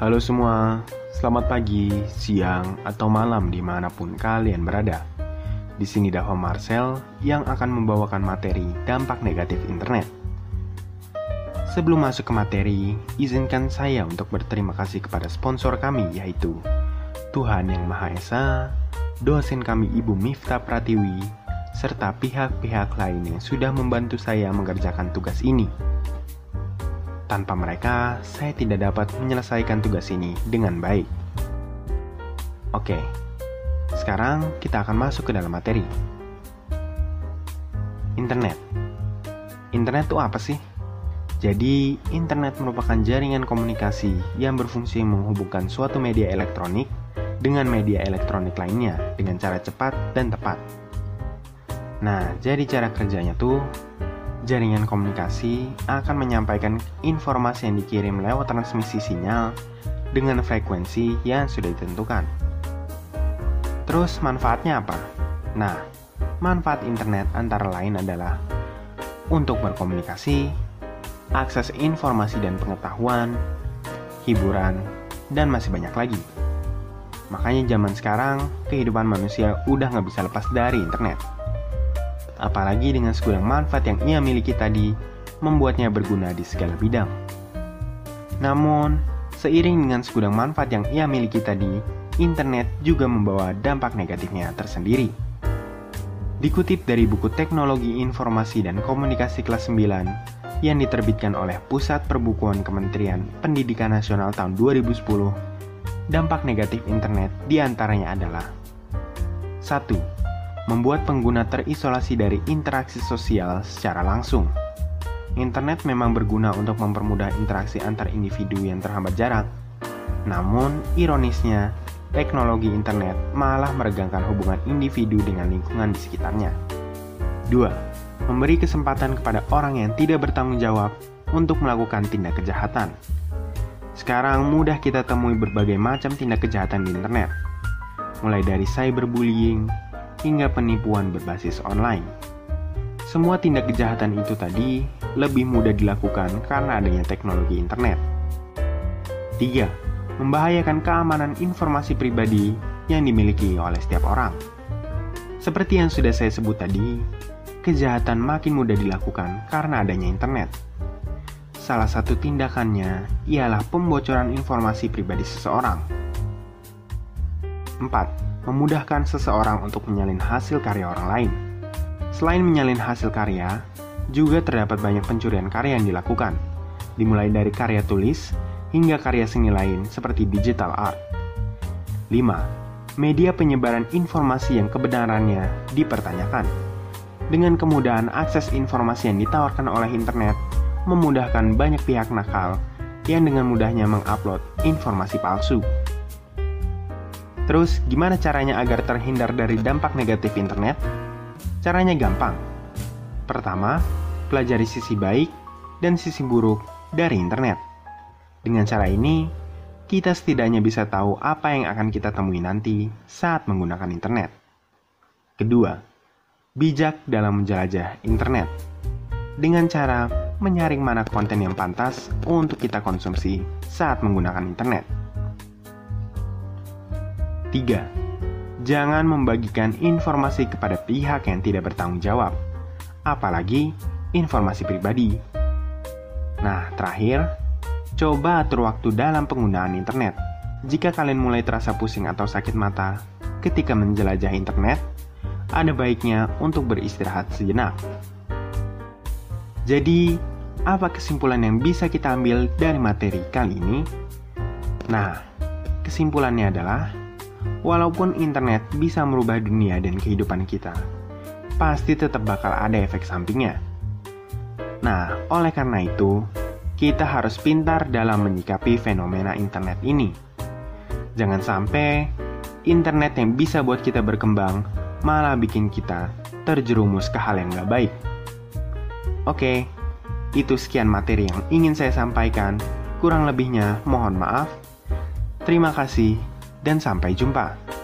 Halo semua, selamat pagi, siang, atau malam di mana pun kalian berada. Di sini Dava Marcel yang akan membawakan materi dampak negatif internet. Sebelum masuk ke materi, izinkan saya untuk berterima kasih kepada sponsor kami yaitu Tuhan Yang Maha Esa, dosen kami Ibu Mifta Pratiwi, serta pihak-pihak lain yang sudah membantu saya mengerjakan tugas ini. Tanpa mereka, saya tidak dapat menyelesaikan tugas ini dengan baik. Oke, sekarang kita akan masuk ke dalam materi. Internet. Internet itu apa sih? Jadi, internet merupakan jaringan komunikasi yang berfungsi menghubungkan suatu media elektronik dengan media elektronik lainnya dengan cara cepat dan tepat. Nah, jadi cara kerjanya tuh jaringan komunikasi akan menyampaikan informasi yang dikirim lewat transmisi sinyal dengan frekuensi yang sudah ditentukan. Terus manfaatnya apa? Nah, manfaat internet antara lain adalah untuk berkomunikasi, akses informasi dan pengetahuan, hiburan, dan masih banyak lagi. Makanya zaman sekarang, kehidupan manusia udah nggak bisa lepas dari internet apalagi dengan segudang manfaat yang ia miliki tadi, membuatnya berguna di segala bidang. Namun, seiring dengan segudang manfaat yang ia miliki tadi, internet juga membawa dampak negatifnya tersendiri. Dikutip dari buku Teknologi Informasi dan Komunikasi kelas 9 yang diterbitkan oleh Pusat Perbukuan Kementerian Pendidikan Nasional tahun 2010, dampak negatif internet di antaranya adalah 1 membuat pengguna terisolasi dari interaksi sosial secara langsung. Internet memang berguna untuk mempermudah interaksi antar individu yang terhambat jarak. Namun, ironisnya, teknologi internet malah meregangkan hubungan individu dengan lingkungan di sekitarnya. 2. Memberi kesempatan kepada orang yang tidak bertanggung jawab untuk melakukan tindak kejahatan. Sekarang mudah kita temui berbagai macam tindak kejahatan di internet, mulai dari cyberbullying, hingga penipuan berbasis online. Semua tindak kejahatan itu tadi lebih mudah dilakukan karena adanya teknologi internet. 3. Membahayakan keamanan informasi pribadi yang dimiliki oleh setiap orang. Seperti yang sudah saya sebut tadi, kejahatan makin mudah dilakukan karena adanya internet. Salah satu tindakannya ialah pembocoran informasi pribadi seseorang. 4 memudahkan seseorang untuk menyalin hasil karya orang lain. Selain menyalin hasil karya, juga terdapat banyak pencurian karya yang dilakukan, dimulai dari karya tulis hingga karya seni lain seperti digital art. 5. Media penyebaran informasi yang kebenarannya dipertanyakan. Dengan kemudahan akses informasi yang ditawarkan oleh internet, memudahkan banyak pihak nakal yang dengan mudahnya mengupload informasi palsu. Terus, gimana caranya agar terhindar dari dampak negatif internet? Caranya gampang. Pertama, pelajari sisi baik dan sisi buruk dari internet. Dengan cara ini, kita setidaknya bisa tahu apa yang akan kita temui nanti saat menggunakan internet. Kedua, bijak dalam menjelajah internet. Dengan cara menyaring mana konten yang pantas untuk kita konsumsi saat menggunakan internet. 3. Jangan membagikan informasi kepada pihak yang tidak bertanggung jawab, apalagi informasi pribadi. Nah, terakhir, coba atur waktu dalam penggunaan internet. Jika kalian mulai terasa pusing atau sakit mata ketika menjelajah internet, ada baiknya untuk beristirahat sejenak. Jadi, apa kesimpulan yang bisa kita ambil dari materi kali ini? Nah, kesimpulannya adalah Walaupun internet bisa merubah dunia dan kehidupan kita, pasti tetap bakal ada efek sampingnya. Nah, oleh karena itu, kita harus pintar dalam menyikapi fenomena internet ini. Jangan sampai internet yang bisa buat kita berkembang malah bikin kita terjerumus ke hal yang gak baik. Oke, itu sekian materi yang ingin saya sampaikan. Kurang lebihnya, mohon maaf. Terima kasih dan sampai jumpa.